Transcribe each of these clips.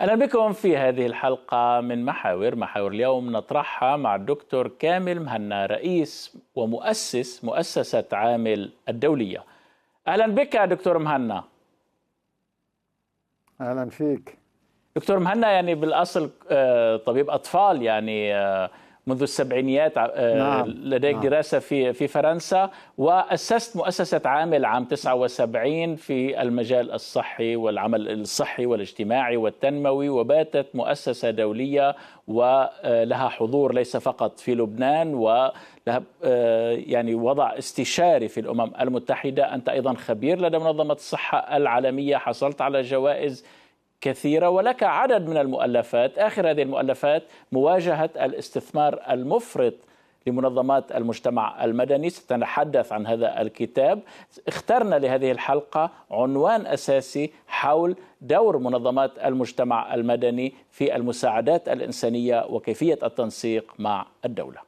أهلا بكم في هذه الحلقة من محاور. محاور اليوم نطرحها مع الدكتور كامل مهنا رئيس ومؤسس مؤسسة عامل الدولية. أهلا بك دكتور مهنا. أهلا فيك. دكتور مهنا يعني بالأصل آه، طبيب أطفال يعني آه، منذ السبعينيات آه، نعم. لديك نعم. دراسة في في فرنسا وأسست مؤسسة عامل عام 79 في المجال الصحي والعمل الصحي والاجتماعي والتنموي وباتت مؤسسة دولية ولها حضور ليس فقط في لبنان ولها آه، يعني وضع استشاري في الأمم المتحدة أنت أيضا خبير لدى منظمة الصحة العالمية حصلت على جوائز كثيرة ولك عدد من المؤلفات. آخر هذه المؤلفات مواجهة الاستثمار المفرط لمنظمات المجتمع المدني. سنتحدث عن هذا الكتاب. اخترنا لهذه الحلقة عنوان أساسي حول دور منظمات المجتمع المدني في المساعدات الإنسانية وكيفية التنسيق مع الدولة.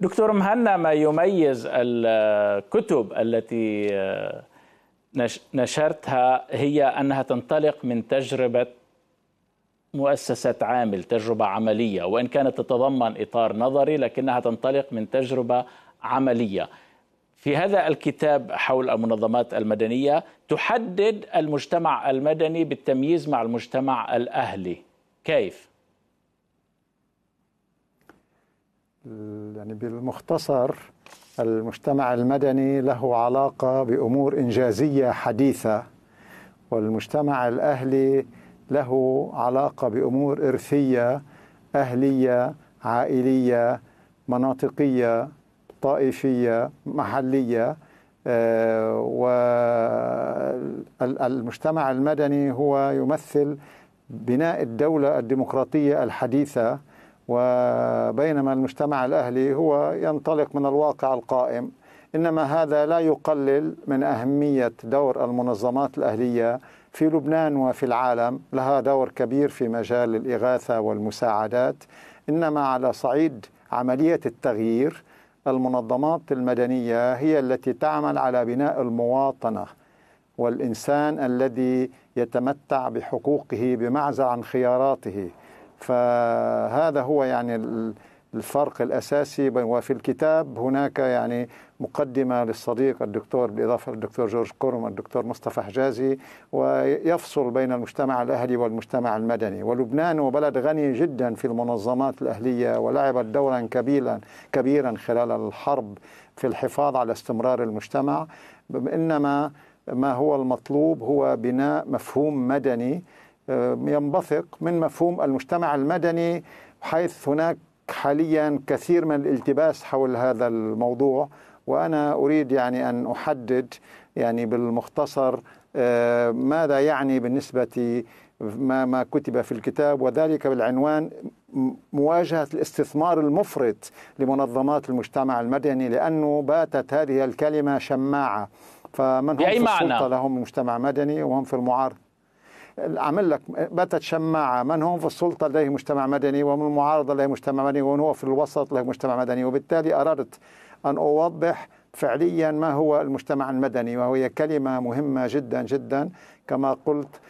دكتور مهنا ما يميز الكتب التي آه، نشرتها هي أنها تنطلق من تجربة مؤسسة عامل تجربة عملية وإن كانت تتضمن إطار نظري لكنها تنطلق من تجربة عملية. في هذا الكتاب حول المنظمات المدنية تحدد المجتمع المدني بالتمييز مع المجتمع الأهلي. كيف؟ يعني بالمختصر المجتمع المدني له علاقة بأمور إنجازية حديثة والمجتمع الأهلي له علاقة بأمور إرثية أهلية عائلية مناطقية طائفية محلية. آه، والمجتمع المدني هو يمثل بناء الدولة الديمقراطية الحديثة. وبينما المجتمع الأهلي هو ينطلق من الواقع القائم. إنما هذا لا يقلل من أهمية دور المنظمات الأهلية في لبنان وفي العالم. لها دور كبير في مجال الإغاثة والمساعدات. إنما على صعيد عملية التغيير المنظمات المدنية هي التي تعمل على بناء المواطنة والإنسان الذي يتمتع بحقوقه بمعزل عن خياراته. فهذا هو يعني الفرق الأساسي وفي الكتاب هناك يعني مقدمة للصديق الدكتور بالإضافة للدكتور جورج كورم الدكتور مصطفى حجازي ويفصل بين المجتمع الأهلي والمجتمع المدني. ولبنان هو بلد غني جدا في المنظمات الأهلية ولعبت دورا كبيرا كبيرا خلال الحرب في الحفاظ على استمرار المجتمع. انما ما هو المطلوب هو بناء مفهوم مدني ينبثق من مفهوم المجتمع المدني حيث هناك حاليا كثير من الالتباس حول هذا الموضوع. وأنا أريد يعني أن أحدد يعني بالمختصر آه، ماذا يعني بالنسبة ما ما كتب في الكتاب. وذلك بالعنوان مواجهة الاستثمار المفرط لمنظمات المجتمع المدني لأنه باتت هذه الكلمة شماعة. فمن هم في السلطة؟ لهم مجتمع مدني وهم في المعارضة. عمل لك باتت شماعة. من هم في السلطة لديه مجتمع مدني ومن المعارضة لديه مجتمع مدني ومن هو في الوسط له مجتمع مدني. وبالتالي أردت أن أوضح فعليا ما هو المجتمع المدني وهي كلمة مهمة جدا جدا. كما قلت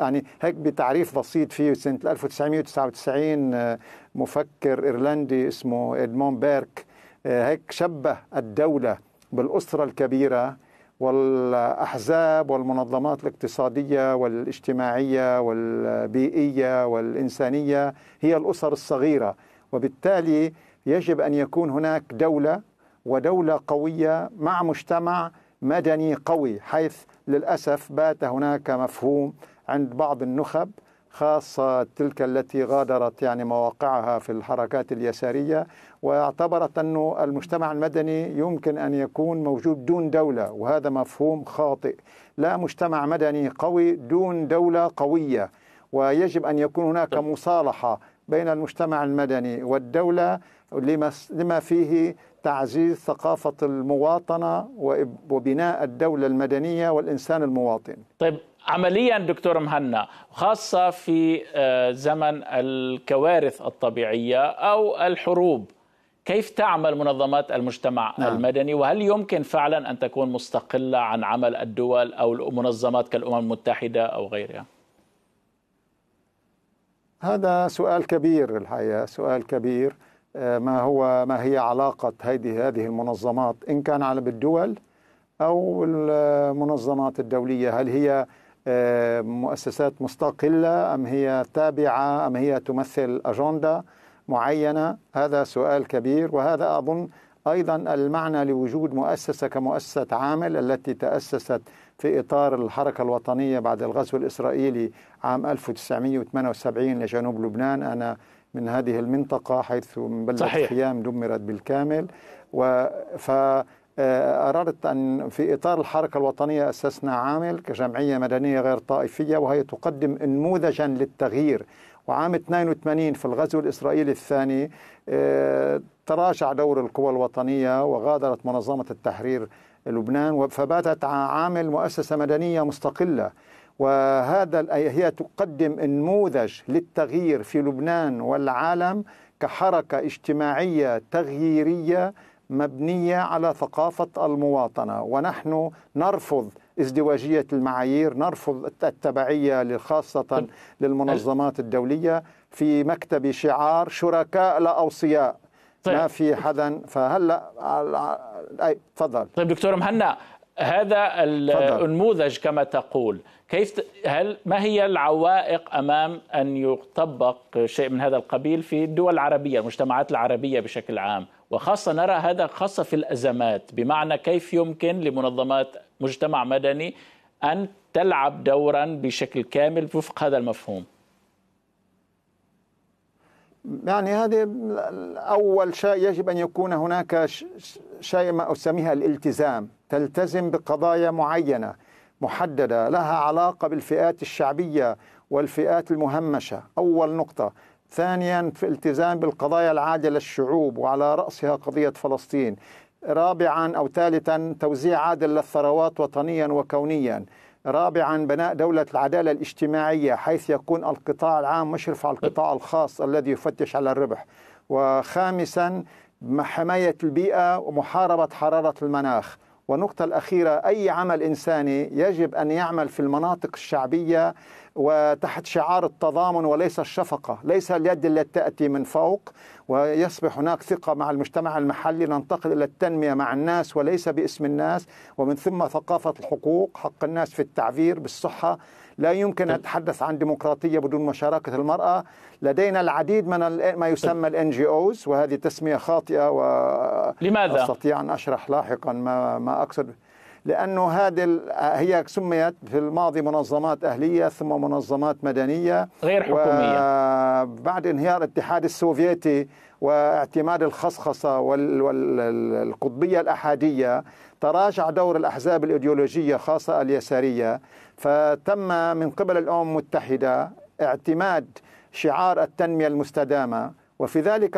يعني هيك بتعريف بسيط فيه سنة 1999 مفكر إيرلندي اسمه إدمون بيرك هيك شبه الدولة بالأسرة الكبيرة والأحزاب والمنظمات الاقتصادية والاجتماعية والبيئية والإنسانية هي الأسر الصغيرة وبالتالي يجب أن يكون هناك دولة ودولة قوية مع مجتمع مدني قوي حيث للأسف بات هناك مفهوم عند بعض النخب خاصة تلك التي غادرت يعني مواقعها في الحركات اليسارية واعتبرت أن المجتمع المدني يمكن أن يكون موجود دون دولة وهذا مفهوم خاطئ. لا مجتمع مدني قوي دون دولة قوية ويجب أن يكون هناك مصالحة بين المجتمع المدني والدولة لما فيه تعزيز ثقافة المواطنة وبناء الدولة المدنية والإنسان المواطن. طيب عمليا دكتور مهنا خاصة في آه، زمن الكوارث الطبيعية أو الحروب. كيف تعمل منظمات المجتمع نعم. المدني؟ وهل يمكن فعلا أن تكون مستقلة عن عمل الدول أو المنظمات كالأمم المتحدة أو غيرها؟ هذا سؤال كبير الحقيقة سؤال كبير. آه، ما هو ما هي علاقة هذه هذه المنظمات؟ إن كان على بالدول أو المنظمات الدولية هل هي مؤسسات مستقلة أم هي تابعة أم هي تمثل أجندة معينة؟ هذا سؤال كبير وهذا أظن أيضا المعنى لوجود مؤسسة كمؤسسة عامل التي تأسست في إطار الحركة الوطنية بعد الغزو الإسرائيلي عام 1978 لجنوب لبنان. أنا من هذه المنطقة حيث من بلدة صحيح. خيام دمرت بالكامل. ف أردت أن في إطار الحركة الوطنية أسسنا عامل كجمعية مدنية غير طائفية وهي تقدم نموذجا للتغيير. وعام 82 في الغزو الإسرائيلي الثاني آه، تراجع دور القوى الوطنية وغادرت منظمة التحرير لبنان فباتت عامل مؤسسة مدنية مستقلة. وهذا هي تقدم نموذج للتغيير في لبنان والعالم كحركة اجتماعية تغييرية مبنية على ثقافة المواطنة ونحن نرفض ازدواجية المعايير نرفض التبعية خاصة للمنظمات الدولية في مكتب شعار شركاء لا أوصياء. طيب. ما في حدا فهلا أي تفضل. طيب دكتور مهنا هذا النموذج كما تقول كيف هل ما هي العوائق أمام أن يطبق شيء من هذا القبيل في الدول العربية المجتمعات العربية بشكل عام؟ وخاصة نرى هذا خاصة في الأزمات بمعنى كيف يمكن لمنظمات مجتمع مدني أن تلعب دورا بشكل كامل وفق هذا المفهوم؟ يعني هذه أول شيء يجب أن يكون هناك شيء ما أسميها الالتزام تلتزم بقضايا معينة محددة لها علاقة بالفئات الشعبية والفئات المهمشة. أول نقطة. ثانيا في التزام بالقضايا العاجلة للشعوب وعلى رأسها قضية فلسطين. رابعا أو ثالثا توزيع عادل للثروات وطنيا وكونيا. رابعا بناء دولة العدالة الاجتماعية حيث يكون القطاع العام مشرف على القطاع الخاص الذي يفتش على الربح. وخامسا حماية البيئة ومحاربة حرارة المناخ. والنقطة الأخيرة أي عمل إنساني يجب أن يعمل في المناطق الشعبية وتحت شعار التضامن وليس الشفقة ليس اليد التي تأتي من فوق ويصبح هناك ثقة مع المجتمع المحلي ننتقل إلى التنمية مع الناس وليس باسم الناس ومن ثم ثقافة الحقوق حق الناس في التعبير بالصحة. لا يمكن أن نتحدث عن ديمقراطية بدون مشاركة المرأة. لدينا العديد من ما يسمى ال NGOs وهذه تسمية خاطئة و لماذا؟ أستطيع أن أشرح لاحقا ما ما أقصد. لأنه هذه هي سميت في الماضي منظمات أهلية ثم منظمات مدنية غير حكومية. بعد انهيار الاتحاد السوفيتي واعتماد الخصخصة والقطبية الأحادية تراجع دور الأحزاب الإيديولوجية خاصة اليسارية. فتم من قبل الأمم المتحدة اعتماد شعار التنمية المستدامة. وفي ذلك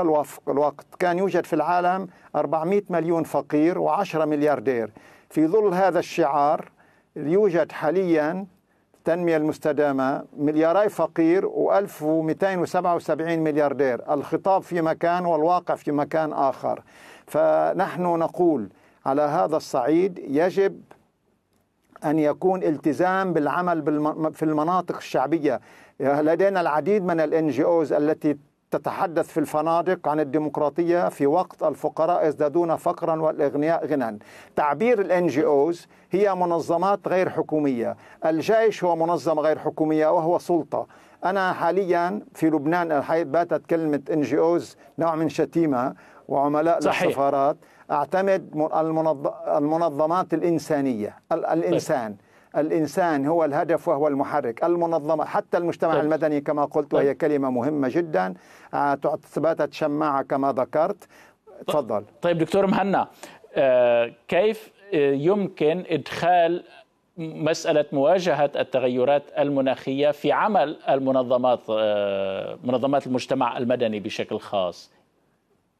الوقت كان يوجد في العالم 400 مليون فقير و10 ملياردير. في ظل هذا الشعار يوجد حاليا التنمية المستدامة ملياري فقير و1277 ملياردير الخطاب في مكان والواقع في مكان آخر. فنحن نقول على هذا الصعيد يجب أن يكون التزام بالعمل في المناطق الشعبية. لدينا العديد من ال NGOs التي تتحدث في الفنادق عن الديمقراطية في وقت الفقراء يزدادون فقرا والإغنياء غنى تعبير ال NGOs هي منظمات غير حكومية. الجيش هو منظمة غير حكومية وهو سلطة. أنا حاليا في لبنان باتت كلمة NGOs نوع من شتيمة وعملاء صحيح. للسفارات. أعتمد المنظمات الإنسانية الإنسان طيب. الإنسان هو الهدف وهو المحرك المنظمة حتى المجتمع طيب. المدني كما قلت وهي طيب. كلمة مهمة جدا. آه، ثباتت شماعة كما ذكرت. تفضل. طيب دكتور مهنا آه، كيف آه، يمكن إدخال مسألة مواجهة التغيرات المناخية في عمل المنظمات منظمات المجتمع المدني بشكل خاص؟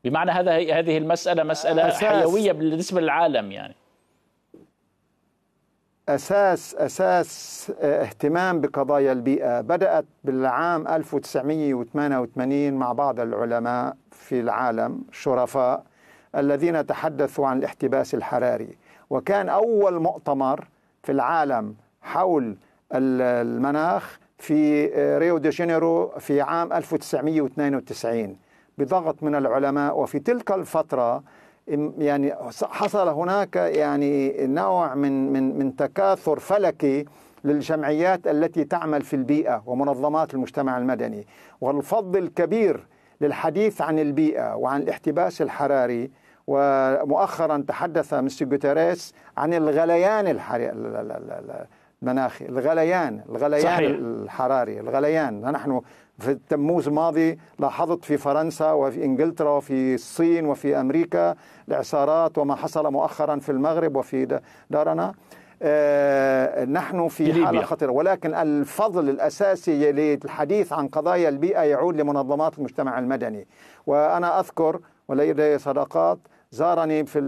بمعنى هذا هذه المسألة مسألة أساس حيوية بالنسبة للعالم يعني. أساس أساس اهتمام بقضايا البيئة. بدأت بالعام 1988 مع بعض العلماء في العالم شرفاء الذين تحدثوا عن الاحتباس الحراري. وكان أول مؤتمر في العالم حول المناخ في ريو دي جانيرو في عام 1992 بضغط من العلماء وفي تلك الفترة يعني حصل هناك يعني نوع من من من تكاثر فلكي للجمعيات التي تعمل في البيئة ومنظمات المجتمع المدني. والفضل الكبير للحديث عن البيئة وعن الاحتباس الحراري ومؤخرا تحدث مستر جوتيريس عن الغليان المناخي الغليان الغليان صحيح. الحراري الغليان نحن في تموز الماضي لاحظت في فرنسا وفي إنجلترا وفي الصين وفي أمريكا الإعصارات وما حصل مؤخرا في المغرب وفي دارنا آه نحن في ليبيا. حالة خطيرة ولكن الفضل الأساسي للحديث عن قضايا البيئة يعود لمنظمات المجتمع المدني وأنا أذكر ولدي صداقات زارني في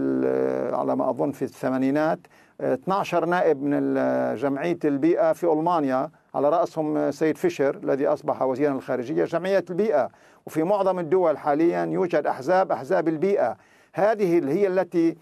على ما أظن في الثمانينات 12 نائب من جمعية البيئة في ألمانيا على رأسهم سيد فيشر الذي أصبح وزيرا الخارجية جمعية البيئة وفي معظم الدول حاليا يوجد أحزاب أحزاب البيئة هذه هي التي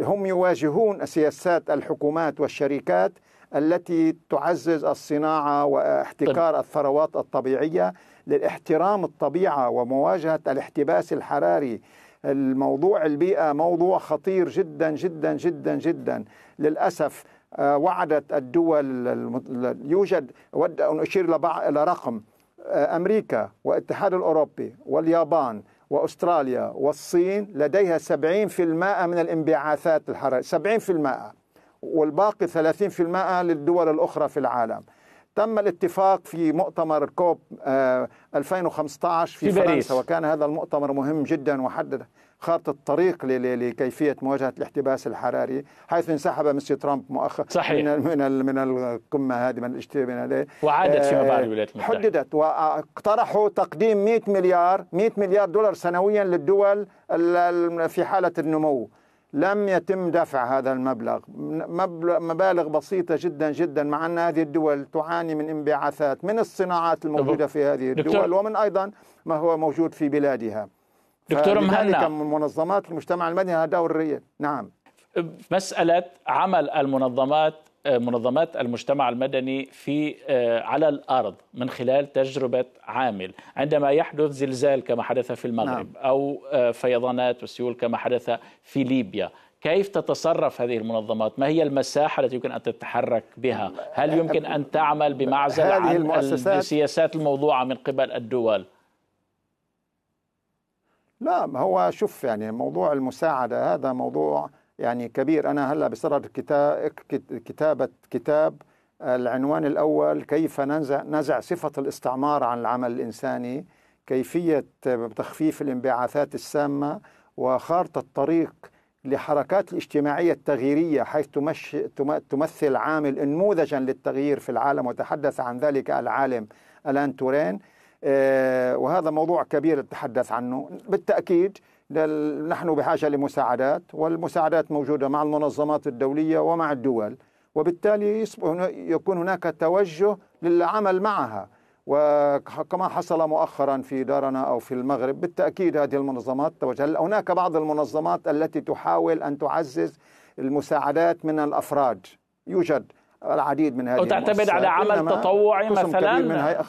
هم يواجهون سياسات الحكومات والشركات التي تعزز الصناعة واحتكار طيب. الثروات الطبيعية للاحترام الطبيعة ومواجهة الاحتباس الحراري الموضوع البيئة موضوع خطير جدا جدا جدا جدا. للأسف آه، وعدت الدول يوجد أود أن أشير إلى رقم آه، أمريكا والاتحاد الأوروبي واليابان وأستراليا والصين لديها 70% من الانبعاثات الحرارية 70% والباقي 30% للدول الأخرى في العالم. تم الاتفاق في مؤتمر كوب 2015 في, في فرنسا باريس. وكان هذا المؤتمر مهم جدا وحدد خارطة الطريق لكيفية مواجهة الاحتباس الحراري حيث انسحب مسيو ترامب مؤخرا صحيح. من من من القمة هذه من الاجتماع وعادت فيما بعد الولايات المتحدة. حددت واقترحوا تقديم 100 مليار 100 مليار دولار سنويا للدول في حالة النمو. لم يتم دفع هذا المبلغ. مبالغ بسيطة جدا جدا مع أن هذه الدول تعاني من انبعاثات من الصناعات الموجودة في هذه الدول ومن أيضا ما هو موجود في بلادها. دكتور مهنا. منظمات المجتمع المدني هذا دور نعم. مسألة عمل المنظمات منظمات المجتمع المدني في على الأرض من خلال تجربة عامل. عندما يحدث زلزال كما حدث في المغرب نعم. أو فيضانات وسيول كما حدث في ليبيا كيف تتصرف هذه المنظمات؟ ما هي المساحة التي يمكن أن تتحرك بها؟ هل يمكن أن تعمل بمعزل عن السياسات الموضوعة من قبل الدول؟ لا هو شوف يعني موضوع المساعدة هذا موضوع يعني كبير. أنا هلأ بصدد كتابة كتاب العنوان الأول كيف ننزع, نزع صفة الاستعمار عن العمل الإنساني كيفية تخفيف الانبعاثات السامة وخارطة الطريق لحركات الاجتماعية التغييرية حيث تمثل عامل نموذجا للتغيير في العالم وتحدث عن ذلك العالم ألآن تورين. آه، وهذا موضوع كبير نتحدث عنه. بالتأكيد نحن بحاجة لمساعدات والمساعدات موجودة مع المنظمات الدولية ومع الدول وبالتالي يكون هناك توجه للعمل معها. وكما حصل مؤخرا في دارنا أو في المغرب بالتأكيد هذه المنظمات توجه. هناك بعض المنظمات التي تحاول أن تعزز المساعدات من الأفراد؟ يوجد العديد من هذه وتعتمد على عمل تطوعي مثلا؟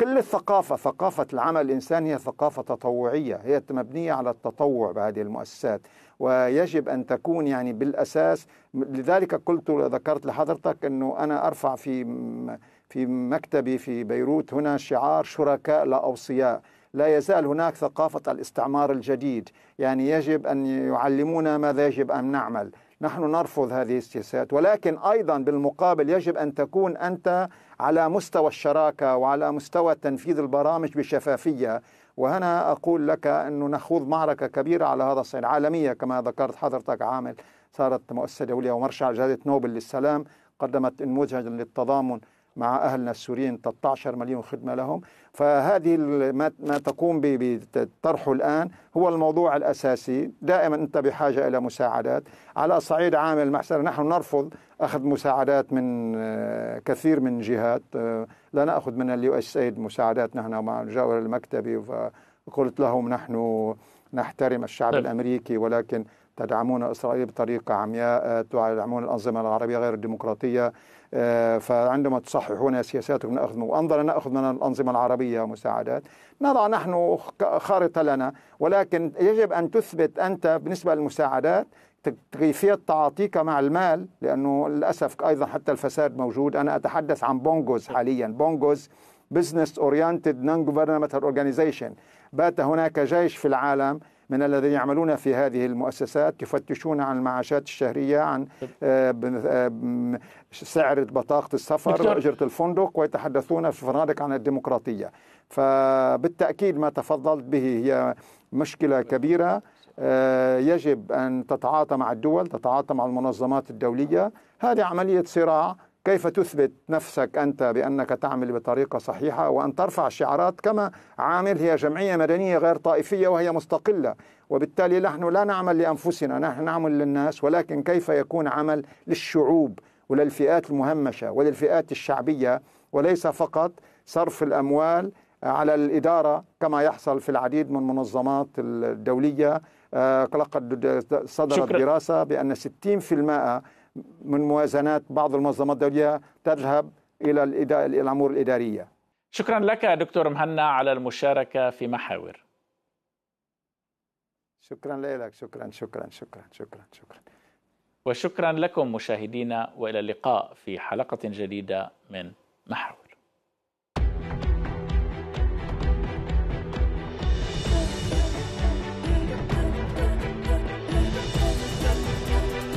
كل الثقافة ثقافة العمل الإنساني هي ثقافة تطوعية هي مبنية على التطوع بهذه المؤسسات ويجب أن تكون يعني بالأساس. لذلك قلت ذكرت لحضرتك أنه أنا أرفع في في مكتبي في بيروت هنا شعار شركاء لا أوصياء. لا يزال هناك ثقافة الاستعمار الجديد يعني يجب أن يعلمونا ماذا يجب أن نعمل. نحن نرفض هذه السياسات. ولكن أيضا بالمقابل يجب أن تكون أنت على مستوى الشراكة وعلى مستوى تنفيذ البرامج بشفافية. وهنا أقول لك أنه نخوض معركة كبيرة على هذا الصعيد عالمية كما ذكرت حضرتك عامل صارت مؤسسة دولية ومرشح جائزة نوبل للسلام قدمت نموذجا للتضامن مع أهلنا السوريين 13 مليون خدمة لهم. فهذه ما تقوم بطرحه الآن هو الموضوع الأساسي. دائما أنت بحاجة إلى مساعدات. على صعيد عامل المؤسسة نحن نرفض أخذ مساعدات من آه، كثير من جهات. آه، لا نأخذ من ال USAID مساعدات نحن مع جاءوا لمكتبي. فقلت لهم نحن نحترم الشعب طيب. الأمريكي ولكن تدعمون إسرائيل بطريقة عمياء تدعمون الأنظمة العربية غير الديمقراطية. آه، فعندما تصححون سياساتكم نأخذ وأنظر نأخذ من الأنظمة العربية مساعدات. نضع نحن خارطة لنا ولكن يجب أن تثبت أنت بالنسبة للمساعدات كيفية تعاطيك مع المال لأنه للأسف أيضا حتى الفساد موجود. أنا أتحدث عن BONGOs حاليا. BONGOs business oriented non-governmental organization but هناك جيش في العالم من الذين يعملون في هذه المؤسسات يفتشون عن المعاشات الشهرية عن آه، آه، سعر بطاقة السفر أجرة الفندق ويتحدثون في الفنادق عن الديمقراطية. فبالتأكيد ما تفضلت به هي مشكلة كبيرة. آه، يجب أن تتعاطى مع الدول تتعاطى مع المنظمات الدولية. هذه عملية صراع كيف تثبت نفسك أنت بأنك تعمل بطريقة صحيحة وأن ترفع شعارات كما عامل؟ هي جمعية مدنية غير طائفية وهي مستقلة وبالتالي نحن لا نعمل لأنفسنا نحن نعمل للناس ولكن كيف يكون عمل للشعوب وللفئات المهمشة وللفئات الشعبية؟ وليس فقط صرف الأموال على الإدارة كما يحصل في العديد من المنظمات الدولية. آه، لقد صدرت شكرا. دراسة بأن 60% من موازنات بعض المنظمات الدولية تذهب إلى الأمور الإدارية. شكرا لك دكتور مهنا على المشاركة في محاور. شكرا لك. شكرا شكرا شكرا شكرا شكرا. وشكرا لكم مشاهدينا وإلى اللقاء في حلقة جديدة من محاور.